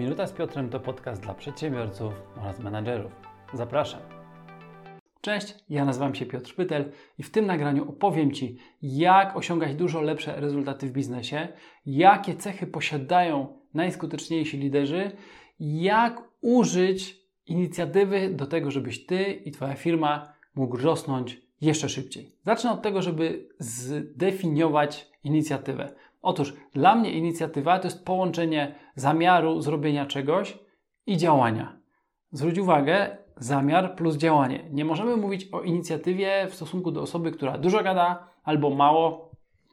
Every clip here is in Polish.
Minuta z Piotrem to podcast dla przedsiębiorców oraz menadżerów. Zapraszam. Cześć, ja nazywam się Piotr Pytel i w tym nagraniu opowiem Ci, jak osiągać dużo lepsze rezultaty w biznesie, jakie cechy posiadają najskuteczniejsi liderzy, jak użyć inicjatywy do tego, żebyś Ty i Twoja firma mógł rosnąć jeszcze szybciej. Zacznę od tego, żeby zdefiniować inicjatywę. Otóż dla mnie inicjatywa to jest połączenie zamiaru zrobienia czegoś i działania. Zwróć uwagę, zamiar plus działanie. Nie możemy mówić o inicjatywie w stosunku do osoby, która dużo gada albo mało,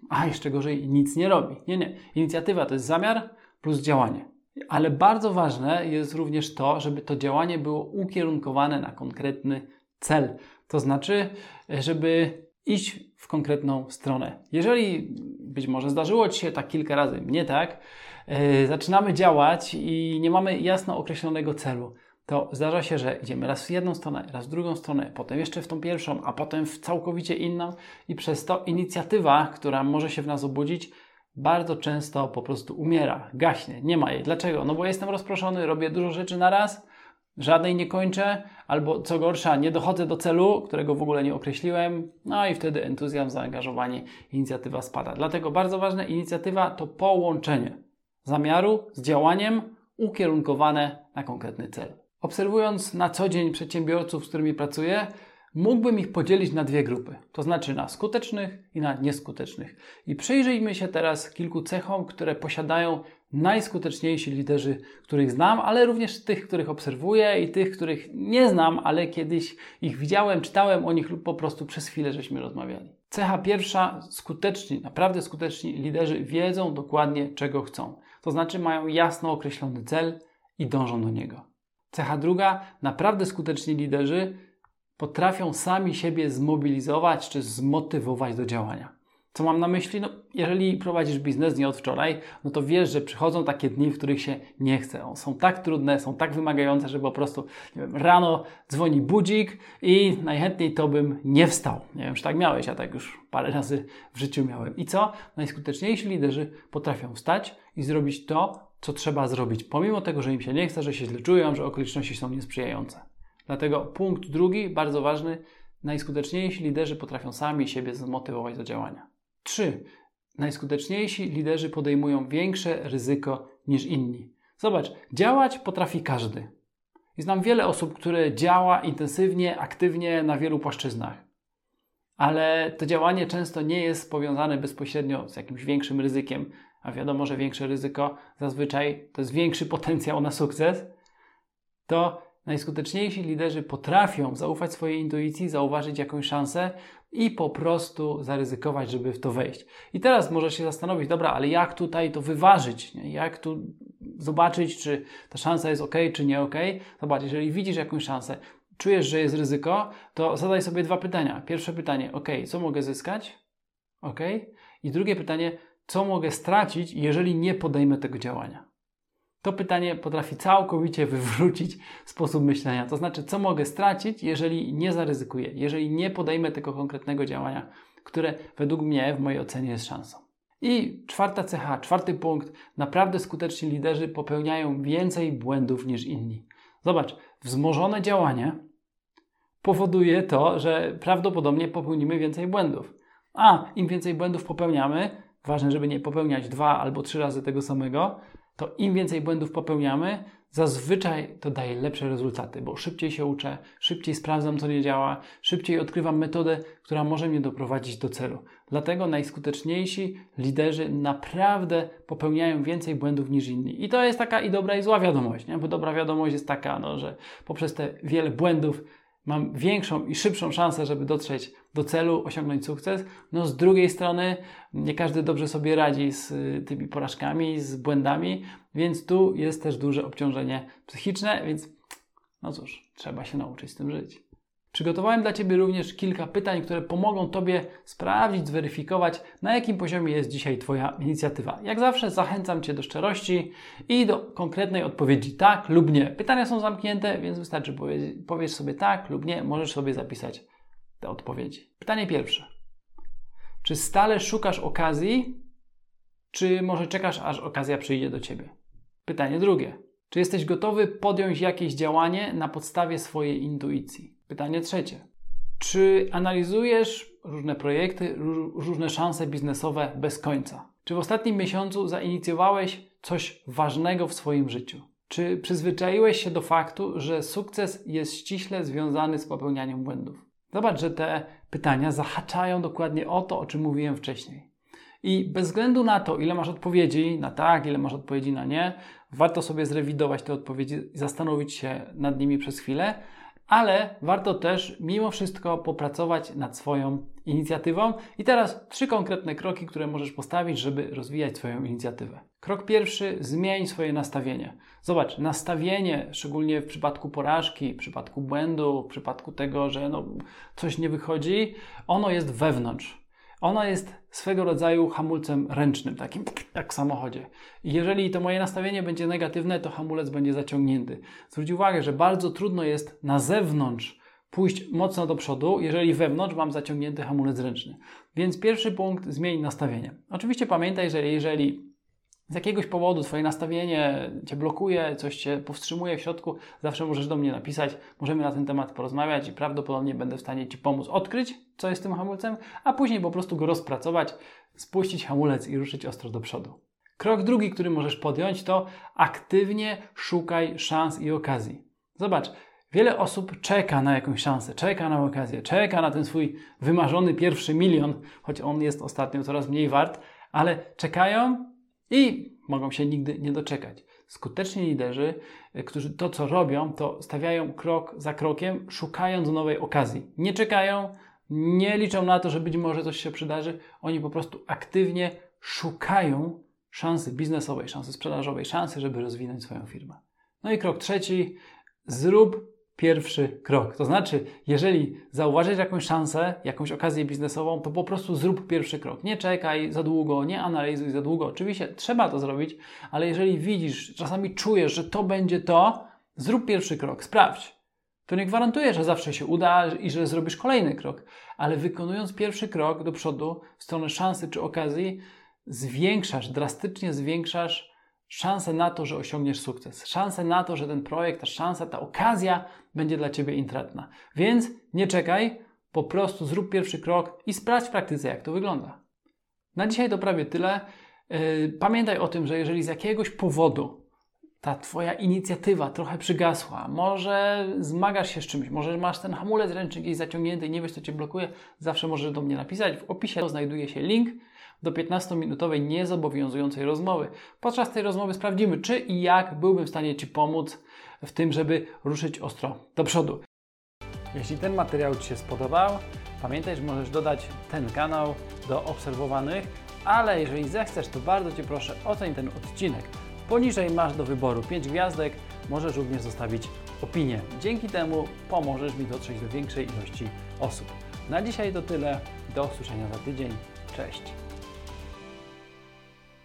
a jeszcze gorzej nic nie robi. Nie, nie. Inicjatywa to jest zamiar plus działanie. Ale bardzo ważne jest również to, żeby to działanie było ukierunkowane na konkretny cel. To znaczy, żeby iść w konkretną stronę. Jeżeli być może zdarzyło Ci się tak kilka razy, nie tak, yy, zaczynamy działać i nie mamy jasno określonego celu, to zdarza się, że idziemy raz w jedną stronę, raz w drugą stronę, potem jeszcze w tą pierwszą, a potem w całkowicie inną i przez to inicjatywa, która może się w nas obudzić, bardzo często po prostu umiera, gaśnie, nie ma jej. Dlaczego? No bo jestem rozproszony, robię dużo rzeczy na raz, żadnej nie kończę, albo co gorsza, nie dochodzę do celu, którego w ogóle nie określiłem, no i wtedy entuzjazm, zaangażowanie, inicjatywa spada. Dlatego bardzo ważna inicjatywa to połączenie zamiaru z działaniem ukierunkowane na konkretny cel. Obserwując na co dzień przedsiębiorców, z którymi pracuję, mógłbym ich podzielić na dwie grupy, to znaczy na skutecznych i na nieskutecznych. I przyjrzyjmy się teraz kilku cechom, które posiadają najskuteczniejsi liderzy, których znam, ale również tych, których obserwuję i tych, których nie znam, ale kiedyś ich widziałem, czytałem o nich lub po prostu przez chwilę żeśmy rozmawiali. Cecha pierwsza, skuteczni, naprawdę skuteczni liderzy wiedzą dokładnie, czego chcą. To znaczy mają jasno określony cel i dążą do niego. Cecha druga, naprawdę skuteczni liderzy potrafią sami siebie zmobilizować czy zmotywować do działania. Co mam na myśli? No, jeżeli prowadzisz biznes nie od wczoraj, no to wiesz, że przychodzą takie dni, w których się nie chce. Są tak trudne, są tak wymagające, że po prostu wiem, rano dzwoni budzik i najchętniej to bym nie wstał. Nie wiem, czy tak miałeś, ja tak już parę razy w życiu miałem. I co? Najskuteczniejsi liderzy potrafią wstać i zrobić to, co trzeba zrobić, pomimo tego, że im się nie chce, że się źle czują, że okoliczności są niesprzyjające. Dlatego punkt drugi, bardzo ważny, najskuteczniejsi liderzy potrafią sami siebie zmotywować do działania. 3. Najskuteczniejsi liderzy podejmują większe ryzyko niż inni. Zobacz, działać potrafi każdy. I znam wiele osób, które działa intensywnie, aktywnie na wielu płaszczyznach. Ale to działanie często nie jest powiązane bezpośrednio z jakimś większym ryzykiem, a wiadomo, że większe ryzyko zazwyczaj to jest większy potencjał na sukces. To najskuteczniejsi liderzy potrafią zaufać swojej intuicji, zauważyć jakąś szansę i po prostu zaryzykować, żeby w to wejść. I teraz możesz się zastanowić, dobra, ale jak tutaj to wyważyć? Nie? Jak tu zobaczyć, czy ta szansa jest ok, czy nie ok? Zobacz, jeżeli widzisz jakąś szansę, czujesz, że jest ryzyko, to zadaj sobie dwa pytania. Pierwsze pytanie, ok, co mogę zyskać? Ok. I drugie pytanie, co mogę stracić, jeżeli nie podejmę tego działania? To pytanie potrafi całkowicie wywrócić sposób myślenia. To znaczy, co mogę stracić, jeżeli nie zaryzykuję, jeżeli nie podejmę tego konkretnego działania, które według mnie, w mojej ocenie, jest szansą. I czwarta cecha, czwarty punkt. Naprawdę skuteczni liderzy popełniają więcej błędów niż inni. Zobacz, wzmożone działanie powoduje to, że prawdopodobnie popełnimy więcej błędów. A im więcej błędów popełniamy, ważne, żeby nie popełniać dwa albo trzy razy tego samego, to im więcej błędów popełniamy, zazwyczaj to daje lepsze rezultaty, bo szybciej się uczę, szybciej sprawdzam, co nie działa, szybciej odkrywam metodę, która może mnie doprowadzić do celu. Dlatego najskuteczniejsi liderzy naprawdę popełniają więcej błędów niż inni. I to jest taka i dobra, i zła wiadomość, nie? bo dobra wiadomość jest taka, no, że poprzez te wiele błędów mam większą i szybszą szansę, żeby dotrzeć do celu, osiągnąć sukces. No z drugiej strony nie każdy dobrze sobie radzi z y, tymi porażkami, z błędami, więc tu jest też duże obciążenie psychiczne, więc no cóż, trzeba się nauczyć z tym żyć. Przygotowałem dla Ciebie również kilka pytań, które pomogą Tobie sprawdzić, zweryfikować, na jakim poziomie jest dzisiaj Twoja inicjatywa. Jak zawsze zachęcam Cię do szczerości i do konkretnej odpowiedzi tak lub nie. Pytania są zamknięte, więc wystarczy powiesz sobie tak lub nie, możesz sobie zapisać te odpowiedzi. Pytanie pierwsze. Czy stale szukasz okazji, czy może czekasz, aż okazja przyjdzie do Ciebie? Pytanie drugie. Czy jesteś gotowy podjąć jakieś działanie na podstawie swojej intuicji? Pytanie trzecie. Czy analizujesz różne projekty, różne szanse biznesowe bez końca? Czy w ostatnim miesiącu zainicjowałeś coś ważnego w swoim życiu? Czy przyzwyczaiłeś się do faktu, że sukces jest ściśle związany z popełnianiem błędów? Zobacz, że te pytania zahaczają dokładnie o to, o czym mówiłem wcześniej. I bez względu na to, ile masz odpowiedzi na tak, ile masz odpowiedzi na nie, warto sobie zrewidować te odpowiedzi i zastanowić się nad nimi przez chwilę, ale warto też mimo wszystko popracować nad swoją inicjatywą. I teraz trzy konkretne kroki, które możesz postawić, żeby rozwijać swoją inicjatywę. Krok pierwszy: zmień swoje nastawienie. Zobacz, nastawienie, szczególnie w przypadku porażki, w przypadku błędu, w przypadku tego, że no, coś nie wychodzi, ono jest wewnątrz. Ono jest swego rodzaju hamulcem ręcznym, takim jak w samochodzie. I jeżeli to moje nastawienie będzie negatywne, to hamulec będzie zaciągnięty. Zwróć uwagę, że bardzo trudno jest na zewnątrz pójść mocno do przodu, jeżeli wewnątrz mam zaciągnięty hamulec ręczny. Więc pierwszy punkt, zmień nastawienie. Oczywiście pamiętaj, że jeżeli z jakiegoś powodu Twoje nastawienie Cię blokuje, coś Cię powstrzymuje w środku, zawsze możesz do mnie napisać, możemy na ten temat porozmawiać i prawdopodobnie będę w stanie Ci pomóc odkryć, co jest tym hamulcem, a później po prostu go rozpracować, spuścić hamulec i ruszyć ostro do przodu. Krok drugi, który możesz podjąć, to aktywnie szukaj szans i okazji. Zobacz, wiele osób czeka na jakąś szansę, czeka na okazję, czeka na ten swój wymarzony pierwszy milion, choć on jest ostatnio coraz mniej wart, ale czekają i mogą się nigdy nie doczekać. Skuteczni liderzy, e, którzy to co robią, to stawiają krok za krokiem, szukając nowej okazji. Nie czekają, nie liczą na to, że być może coś się przydarzy. Oni po prostu aktywnie szukają szansy biznesowej, szansy sprzedażowej, szansy, żeby rozwinąć swoją firmę. No i krok trzeci, zrób pierwszy krok. To znaczy, jeżeli zauważysz jakąś szansę, jakąś okazję biznesową, to po prostu zrób pierwszy krok. Nie czekaj za długo, nie analizuj za długo. Oczywiście trzeba to zrobić, ale jeżeli widzisz, czasami czujesz, że to będzie to, zrób pierwszy krok, sprawdź. To nie gwarantuje, że zawsze się uda i że zrobisz kolejny krok, ale wykonując pierwszy krok do przodu w stronę szansy czy okazji, zwiększasz, drastycznie zwiększasz szansę na to, że osiągniesz sukces, szansę na to, że ten projekt, ta szansa, ta okazja będzie dla Ciebie intratna. Więc nie czekaj, po prostu zrób pierwszy krok i sprawdź w praktyce, jak to wygląda. Na dzisiaj to prawie tyle. Yy, pamiętaj o tym, że jeżeli z jakiegoś powodu ta Twoja inicjatywa trochę przygasła, może zmagasz się z czymś, może masz ten hamulec ręczny gdzieś zaciągnięty i nie wiesz, co Cię blokuje, zawsze możesz do mnie napisać. W opisie znajduje się link do 15-minutowej niezobowiązującej rozmowy. Podczas tej rozmowy sprawdzimy, czy i jak byłbym w stanie Ci pomóc w tym, żeby ruszyć ostro do przodu. Jeśli ten materiał Ci się spodobał, pamiętaj, że możesz dodać ten kanał do obserwowanych, ale jeżeli zechcesz, to bardzo Cię proszę oceń ten odcinek. Poniżej masz do wyboru 5 gwiazdek, możesz również zostawić opinię. Dzięki temu pomożesz mi dotrzeć do większej ilości osób. Na dzisiaj to tyle. Do usłyszenia za tydzień. Cześć.